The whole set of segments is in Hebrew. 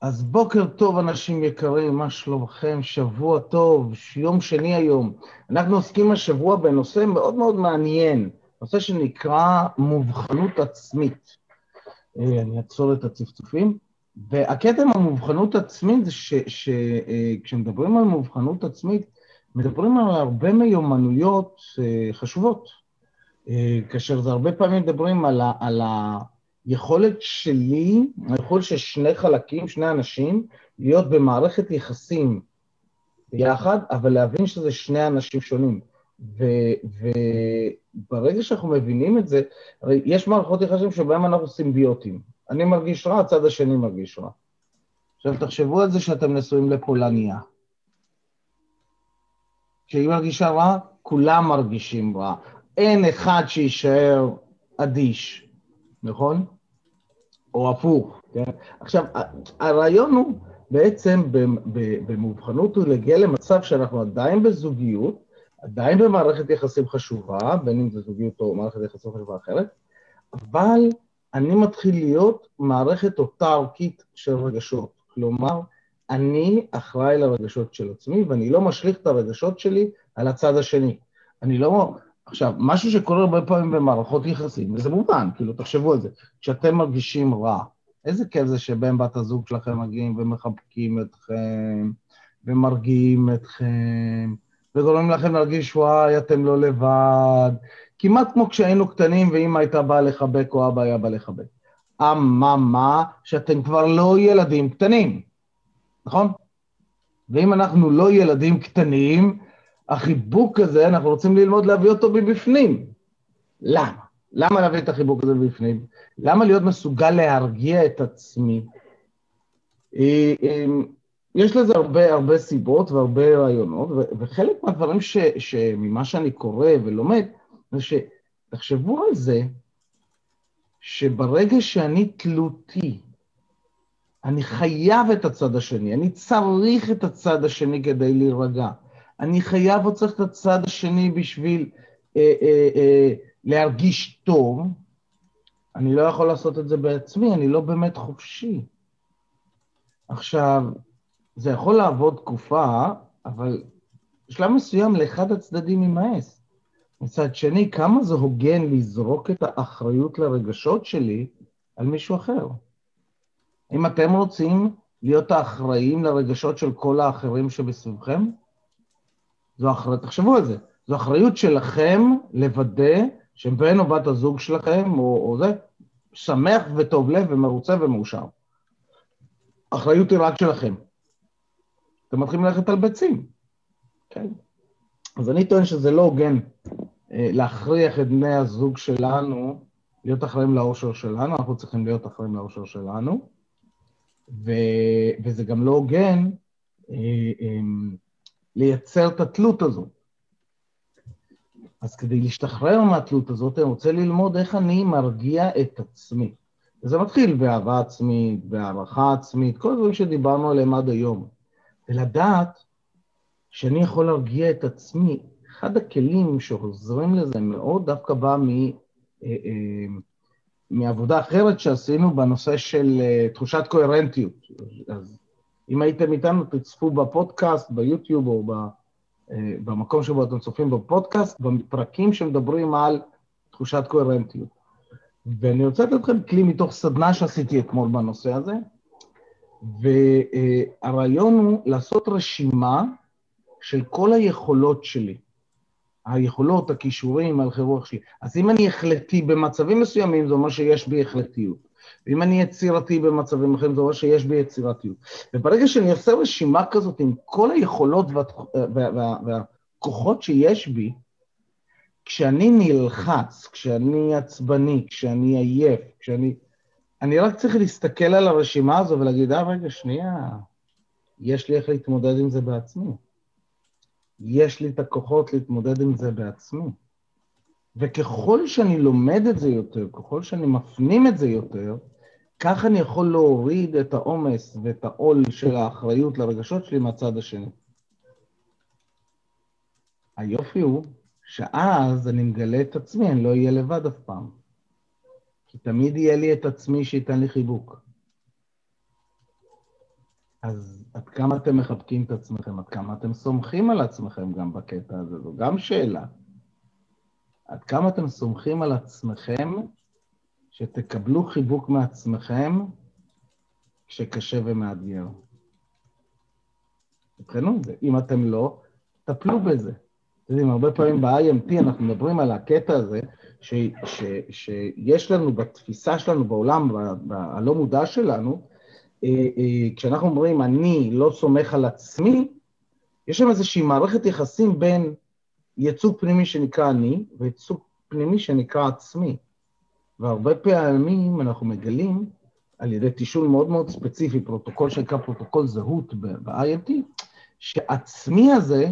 אז בוקר טוב, אנשים יקרים, מה שלומכם? שבוע טוב, יום שני היום. אנחנו עוסקים השבוע בנושא מאוד מאוד מעניין, נושא שנקרא מובחנות עצמית. אה, אני אעצור את הצפצופים. והקטע עם המובחנות עצמית זה שכשמדברים אה, על מובחנות עצמית, מדברים על הרבה מיומנויות אה, חשובות. כאשר זה הרבה פעמים מדברים על ה... על ה היכולת שלי, היכולת של שני חלקים, שני אנשים, להיות במערכת יחסים ביחד, אבל להבין שזה שני אנשים שונים. וברגע שאנחנו מבינים את זה, הרי יש מערכות יחסים שבהן אנחנו סימביוטים. אני מרגיש רע, הצד השני מרגיש רע. עכשיו, תחשבו על זה שאתם נשואים לפולניה. כשהיא מרגישה רע, כולם מרגישים רע. אין אחד שיישאר אדיש, נכון? או הפוך, כן? עכשיו, הרעיון הוא בעצם במובחנות הוא להגיע למצב שאנחנו עדיין בזוגיות, עדיין במערכת יחסים חשובה, בין אם זו זוגיות או מערכת יחסים חשובה אחרת, אבל אני מתחיל להיות מערכת אוטרקית של רגשות. כלומר, אני אחראי לרגשות של עצמי, ואני לא משליך את הרגשות שלי על הצד השני. אני לא... עכשיו, משהו שקורה הרבה פעמים במערכות יחסים, וזה מובן, כאילו, תחשבו על זה, כשאתם מרגישים רע, איזה כיף זה שבן בת הזוג שלכם מגיעים ומחבקים אתכם, ומרגיעים אתכם, וגורמים לכם להרגיש, וואי, אתם לא לבד, כמעט כמו כשהיינו קטנים ואמא הייתה באה לחבק או אבא היה בא לחבק. אממה, שאתם כבר לא ילדים קטנים, נכון? ואם אנחנו לא ילדים קטנים, החיבוק הזה, אנחנו רוצים ללמוד להביא אותו מבפנים. למה? למה להביא את החיבוק הזה מבפנים? למה להיות מסוגל להרגיע את עצמי? אה, אה, יש לזה הרבה הרבה סיבות והרבה רעיונות, וחלק מהדברים ש, שממה שאני קורא ולומד, זה שתחשבו על זה, שברגע שאני תלותי, אני חייב את הצד השני, אני צריך את הצד השני כדי להירגע. אני חייב או צריך את הצד השני בשביל אה, אה, אה, להרגיש טוב, אני לא יכול לעשות את זה בעצמי, אני לא באמת חופשי. עכשיו, זה יכול לעבוד תקופה, אבל בשלב מסוים לאחד הצדדים יימאס. מצד שני, כמה זה הוגן לזרוק את האחריות לרגשות שלי על מישהו אחר? אם אתם רוצים להיות האחראים לרגשות של כל האחרים שבסביבכם, זו אחריות, תחשבו על זה, זו אחריות שלכם לוודא שבן או בת הזוג שלכם, או, או זה, שמח וטוב לב ומרוצה ומאושר. האחריות היא רק שלכם. אתם מתחילים ללכת על ביצים, כן? אז אני טוען שזה לא הוגן אה, להכריח את בני הזוג שלנו להיות אחראים לאושר שלנו, אנחנו צריכים להיות אחראים לאושר שלנו, ו, וזה גם לא הוגן אה, אה, לייצר את התלות הזאת. אז כדי להשתחרר מהתלות הזאת, אני רוצה ללמוד איך אני מרגיע את עצמי. וזה מתחיל באהבה עצמית, בהערכה עצמית, כל הדברים שדיברנו עליהם עד היום. ולדעת שאני יכול להרגיע את עצמי, אחד הכלים שעוזרים לזה מאוד דווקא בא מ, אה, אה, מעבודה אחרת שעשינו בנושא של אה, תחושת קוהרנטיות. אז אם הייתם איתנו, תצפו בפודקאסט, ביוטיוב או ב, אה, במקום שבו אתם צופים בפודקאסט, בפרקים שמדברים על תחושת קוהרנטיות. ואני רוצה לתת לכם כלי מתוך סדנה שעשיתי אתמול בנושא הזה, והרעיון הוא לעשות רשימה של כל היכולות שלי. היכולות, הכישורים, הלכי רוח שלי. אז אם אני החלטי במצבים מסוימים, זה אומר שיש בי החלטיות. ואם אני יצירתי במצבים אחרים, זה אומר שיש בי יצירתיות. וברגע שאני עושה רשימה כזאת עם כל היכולות וה, וה, וה, והכוחות שיש בי, כשאני נלחץ, כשאני עצבני, כשאני עייף, כשאני... אני רק צריך להסתכל על הרשימה הזו ולהגיד, אה, רגע, שנייה, יש לי איך להתמודד עם זה בעצמי. יש לי את הכוחות להתמודד עם זה בעצמי. וככל שאני לומד את זה יותר, ככל שאני מפנים את זה יותר, כך אני יכול להוריד את העומס ואת העול של האחריות לרגשות שלי מהצד השני. היופי הוא שאז אני מגלה את עצמי, אני לא אהיה לבד אף פעם. כי תמיד יהיה לי את עצמי שייתן לי חיבוק. אז עד כמה אתם מחבקים את עצמכם? עד כמה אתם סומכים על עצמכם גם בקטע הזה? זו גם שאלה. עד כמה אתם סומכים על עצמכם שתקבלו חיבוק מעצמכם כשקשה ומאתגר? תבחנו את זה. אם אתם לא, טפלו בזה. אתם יודעים, הרבה פעמים ב-IMT אנחנו מדברים על הקטע הזה, ש, ש, שיש לנו בתפיסה שלנו בעולם, הלא מודע שלנו, אה, אה, כשאנחנו אומרים, אני לא סומך על עצמי, יש שם איזושהי מערכת יחסים בין יצוג פנימי שנקרא אני, ויצוג פנימי שנקרא עצמי. והרבה פעמים אנחנו מגלים, על ידי תשאול מאוד מאוד ספציפי, פרוטוקול שנקרא פרוטוקול זהות ב-IMT, שעצמי הזה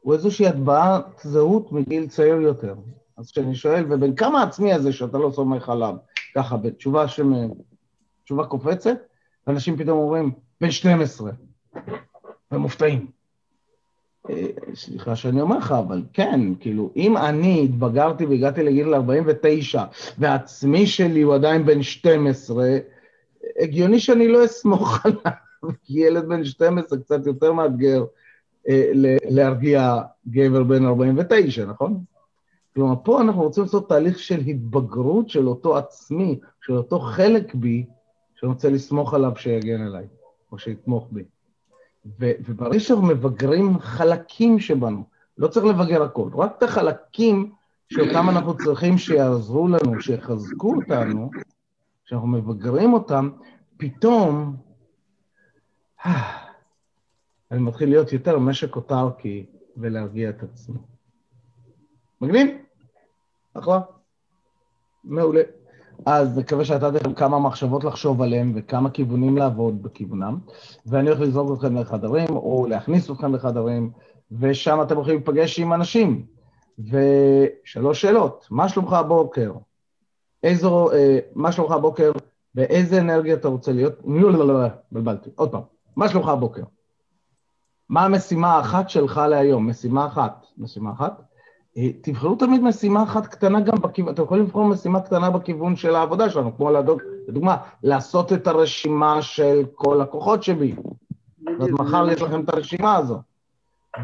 הוא איזושהי הטבעת זהות מגיל צעיר יותר. אז כשאני שואל, ובין כמה עצמי הזה שאתה לא סומך עליו, ככה, בתשובה ש... תשובה קופצת, ואנשים פתאום אומרים, בן 12, ומופתעים. אה, סליחה שאני אומר לך, אבל כן, כאילו, אם אני התבגרתי והגעתי לגיל 49, והעצמי שלי הוא עדיין בן 12, הגיוני שאני לא אסמוך עליו, כי ילד בן 12 קצת יותר מאתגר אה, להרגיע גבר בן 49, נכון? כלומר, פה אנחנו רוצים לעשות תהליך של התבגרות של אותו עצמי, של אותו חלק בי, שאני רוצה לסמוך עליו שיגן עליי, או שיתמוך בי. וברגע שאנחנו מבגרים חלקים שבנו, לא צריך לבגר הכל, רק את החלקים שאותם אנחנו צריכים שיעזרו לנו, שיחזקו אותנו, כשאנחנו מבגרים אותם, פתאום אני מתחיל להיות יותר משק אוטרקי ולהרגיע את עצמי. מגניב? אחלה. מעולה. אז מקווה שאתה לכם כמה מחשבות לחשוב עליהן וכמה כיוונים לעבוד בכיוונם, ואני הולך לזרוק אתכם לחדרים, או להכניס אתכם לחדרים, ושם אתם הולכים להיפגש עם אנשים. ושלוש שאלות, מה שלומך הבוקר? איזו, אה, מה שלומך הבוקר? באיזה אנרגיה אתה רוצה להיות? לא, לא, לא, לא, בלבלתי. עוד פעם, מה שלומך הבוקר? מה המשימה האחת שלך להיום? משימה אחת. משימה אחת? אה, תבחרו תמיד משימה אחת קטנה גם בכיוון, אתם יכולים לבחור משימה קטנה בכיוון של העבודה שלנו, כמו לדוג, לדוגמה, לעשות את הרשימה של כל הכוחות שבי. אז מחר יש לכם את הרשימה הזו.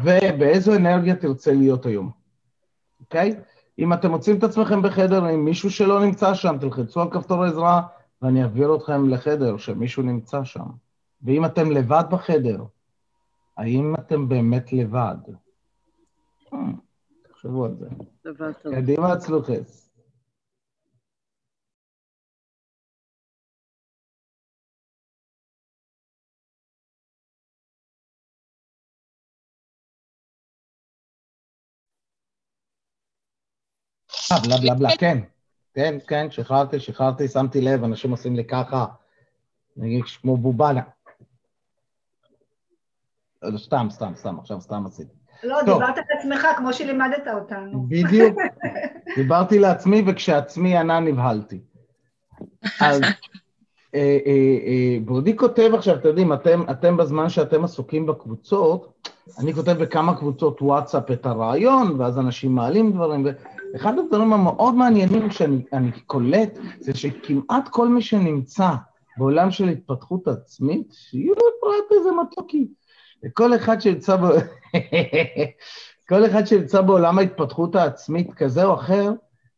ובאיזו אנרגיה תרצה להיות היום, אוקיי? אם אתם מוצאים את עצמכם בחדר עם מישהו שלא נמצא שם, תלחצו על כפתור עזרה ואני אעביר אתכם לחדר שמישהו נמצא שם. ואם אתם לבד בחדר, האם אתם באמת לבד? Hmm. תחשבו על זה. דבר טוב. קדימה הצלוחס. אה, בלה בלה בלה, כן. כן, כן, שחררתי, שחררתי, שמתי לב, אנשים עושים לי ככה, נגיד כמו בובנה. לא, סתם, סתם, סתם, עכשיו סתם עשיתי. לא, טוב. דיברת על עצמך כמו שלימדת אותנו. בדיוק. דיברתי לעצמי, וכשעצמי ענה נבהלתי. אז אה, אה, אה, ברודי כותב עכשיו, אתם יודעים, אתם, אתם בזמן שאתם עסוקים בקבוצות, אני כותב בכמה קבוצות וואטסאפ את הרעיון, ואז אנשים מעלים דברים, ואחד הדברים המאוד מעניינים שאני קולט, זה שכמעט כל מי שנמצא בעולם של התפתחות עצמית, שיהיו פרט איזה מתוקי. כל אחד שנמצא ב... כל אחד שנמצא בעולם ההתפתחות העצמית כזה או אחר,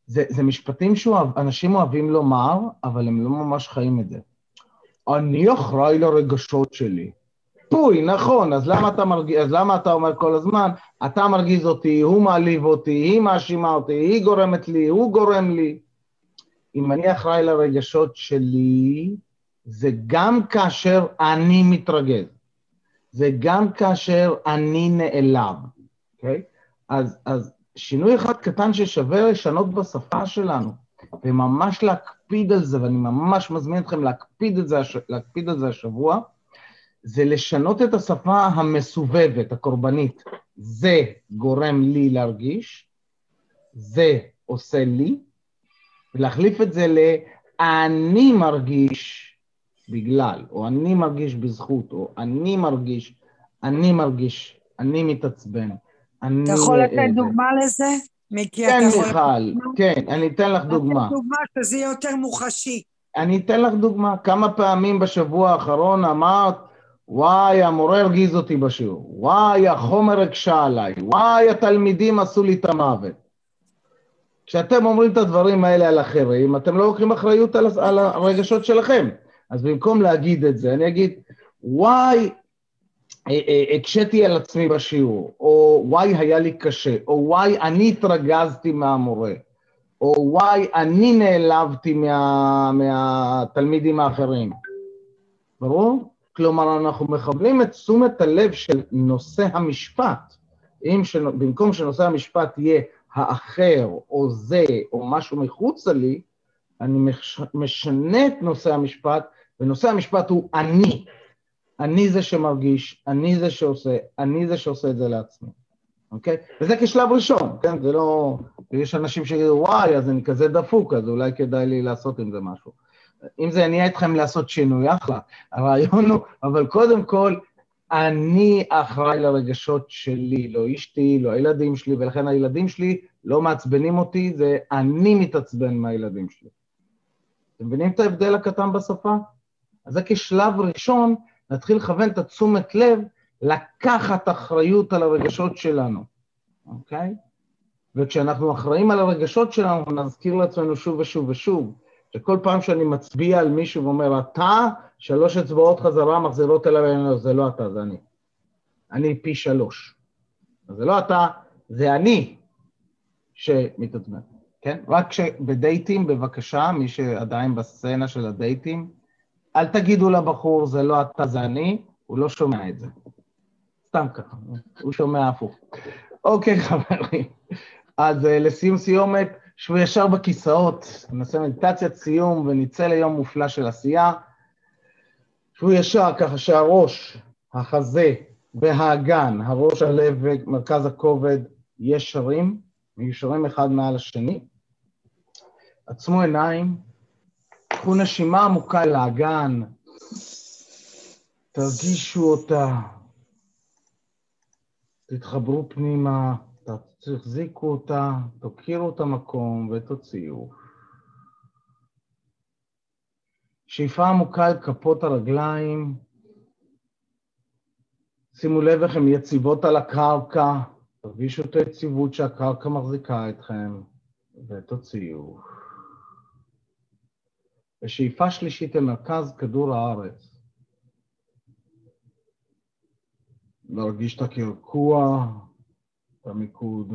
זה, זה משפטים שאנשים אוהבים לומר, אבל הם לא ממש חיים את זה. אני אחראי לרגשות שלי. פוי, נכון, אז למה, אתה מרג... אז למה אתה אומר כל הזמן, אתה מרגיז אותי, הוא מעליב אותי, היא מאשימה אותי, היא גורמת לי, הוא גורם לי. אם אני אחראי לרגשות שלי, זה גם כאשר אני מתרגז. וגם כאשר אני נעלב, אוקיי? Okay? אז, אז שינוי אחד קטן ששווה לשנות בשפה שלנו, וממש להקפיד על זה, ואני ממש מזמין אתכם להקפיד, את זה, להקפיד על זה השבוע, זה לשנות את השפה המסובבת, הקורבנית. זה גורם לי להרגיש, זה עושה לי, ולהחליף את זה ל"אני מרגיש" בגלל, או אני מרגיש בזכות, או אני מרגיש, אני מרגיש, אני מתעצבן. אני... אתה יכול לתת דוגמה לזה? מיקי, כן, מיכל, כן, אני אתן לך דוגמה. לתת דוגמה שזה יותר מוחשי. אני אתן לך דוגמה. כמה פעמים בשבוע האחרון אמרת, וואי, המורה הרגיז אותי בשיעור, וואי, החומר הקשה עליי, וואי, התלמידים עשו לי את המוות. כשאתם אומרים את הדברים האלה על אחרים, אתם לא לוקחים אחריות על, על הרגשות שלכם. אז במקום להגיד את זה, אני אגיד, וואי, אה, אה, הקשיתי על עצמי בשיעור, או וואי, היה לי קשה, או וואי, אני התרגזתי מהמורה, או וואי, אני נעלבתי מה, מהתלמידים האחרים. ברור? כלומר, אנחנו מכוונים את תשומת הלב של נושא המשפט. אם שנ... במקום שנושא המשפט יהיה האחר, או זה, או משהו מחוצה לי, אני מש... משנה את נושא המשפט, ונושא המשפט הוא אני. אני זה שמרגיש, אני זה שעושה, אני זה שעושה את זה לעצמי, אוקיי? וזה כשלב ראשון, כן? זה לא... יש אנשים שיגידו, וואי, אז אני כזה דפוק, אז אולי כדאי לי לעשות עם זה משהו. אם זה יניע אתכם לעשות שינוי, אחלה. הרעיון הוא, אבל קודם כל, אני אחראי לרגשות שלי, לא אשתי, לא הילדים שלי, ולכן הילדים שלי לא מעצבנים אותי, זה אני מתעצבן מהילדים שלי. אתם מבינים את ההבדל הקטן בשפה? אז זה כשלב ראשון, נתחיל לכוון את התשומת לב לקחת אחריות על הרגשות שלנו, אוקיי? וכשאנחנו אחראים על הרגשות שלנו, נזכיר לעצמנו שוב ושוב ושוב, שכל פעם שאני מצביע על מישהו ואומר, אתה, שלוש אצבעות חזרה מחזירות אליו, זה לא אתה, זה אני. אני פי שלוש. זה לא אתה, זה אני שמתעצבן, כן? רק שבדייטים, בבקשה, מי שעדיין בסצנה של הדייטים, אל תגידו לבחור, זה לא אתה, זה אני, הוא לא שומע את זה. סתם ככה, הוא שומע הפוך. אוקיי, חברים. אז uh, לסיום סיומת, שבו ישר בכיסאות, נעשה מדיטציית סיום ונצא ליום מופלא של עשייה. שבו ישר ככה שהראש, החזה והאגן, הראש, הלב ומרכז הכובד ישרים, מיושרים אחד מעל השני. עצמו עיניים, קחו נשימה עמוקה לאגן, תרגישו אותה, תתחברו פנימה. תחזיקו אותה, תכירו את המקום ותוציאו. שאיפה עמוקה על כפות הרגליים, שימו לב איך הן יציבות על הקרקע, תרגישו את היציבות שהקרקע מחזיקה אתכם, ותוציאו. ושאיפה שלישית למרכז כדור הארץ. להרגיש את הקרקוע, המיקוד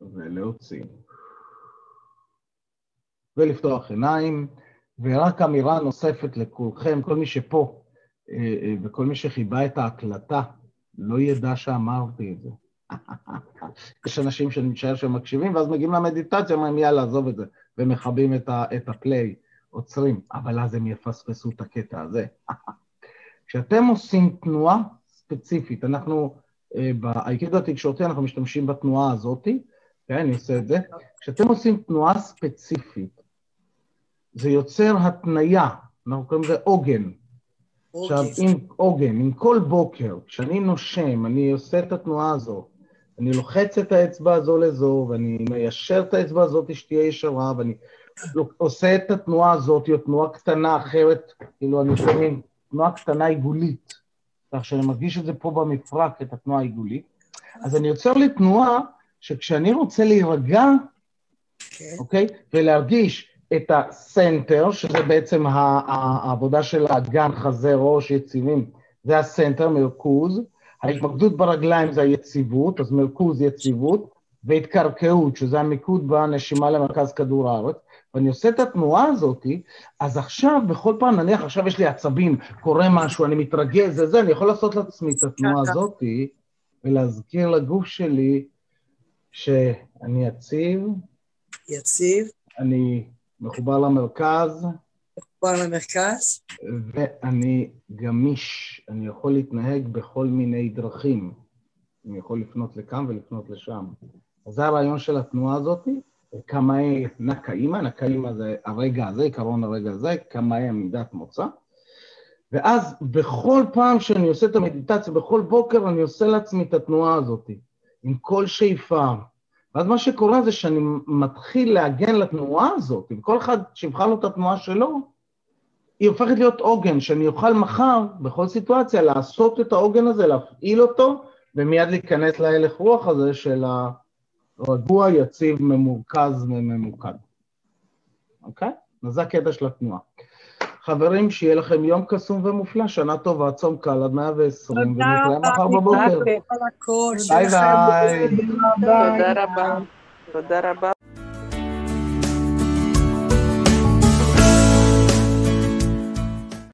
ולהוציא. ולפתוח עיניים, ורק אמירה נוספת לכולכם, כל מי שפה אה, אה, וכל מי שחיבה את ההקלטה, לא ידע שאמרתי את זה. יש אנשים שאני משער מקשיבים, ואז מגיעים למדיטציה, אומרים יאללה, עזוב את זה, ומכבים את, את הפליי, עוצרים, אבל אז הם יפספסו את הקטע הזה. כשאתם עושים תנועה ספציפית, אנחנו אה, באייקידו התקשורתי אנחנו משתמשים בתנועה הזאתי, כן, אני עושה את זה. כשאתם עושים תנועה ספציפית, זה יוצר התניה, אנחנו קוראים לזה עוגן. עכשיו, אם עוגן, אם כל בוקר, כשאני נושם, אני עושה את התנועה הזו, אני לוחץ את האצבע הזו לזו, ואני מיישר את האצבע הזאת שתהיה ישרה, ואני עושה את התנועה הזאת, או תנועה קטנה אחרת, כאילו אני מין תנועה קטנה עיגולית. כך שאני מרגיש את זה פה במפרק, את התנועה העיגולית. אז אני יוצר לי תנועה שכשאני רוצה להירגע, כן. אוקיי? ולהרגיש את הסנטר, שזה בעצם העבודה של האגן, חזה, ראש, יציבים, זה הסנטר, מרכוז. ההתמקדות ברגליים זה היציבות, אז מרכוז, יציבות, והתקרקעות, שזה המיקוד בנשימה למרכז כדור הארץ. ואני עושה את התנועה הזאת, אז עכשיו, בכל פעם, נניח עכשיו יש לי עצבים, קורה משהו, אני מתרגז, זה זה, אני יכול לעשות לעצמי את התנועה הזאת, ולהזכיר לגוף שלי שאני יציב. יציב. אני מחובר למרכז. מחובר למרכז. ואני גמיש, אני יכול להתנהג בכל מיני דרכים. אני יכול לפנות לכאן ולפנות לשם. אז זה הרעיון של התנועה הזאתי. קמאי נקאימה, נקאימה זה הרגע הזה, עקרון הרגע הזה, קמאי עמידת מוצא. ואז בכל פעם שאני עושה את המדיטציה, בכל בוקר אני עושה לעצמי את התנועה הזאת, עם כל שאיפה. ואז מה שקורה זה שאני מתחיל להגן לתנועה הזאת, אם כל אחד שיבחר לו את התנועה שלו, היא הופכת להיות עוגן, שאני אוכל מחר, בכל סיטואציה, לעשות את העוגן הזה, להפעיל אותו, ומיד להיכנס להלך רוח הזה של הרגוע, יציב, ממורכז וממוקד. אוקיי? אז זה הקטע של התנועה. חברים, שיהיה לכם יום קסום ומופלא, שנה טובה, צום קל עד 120, ונתראה מחר בבוקר. ביי ביי. תודה רבה. תודה רבה.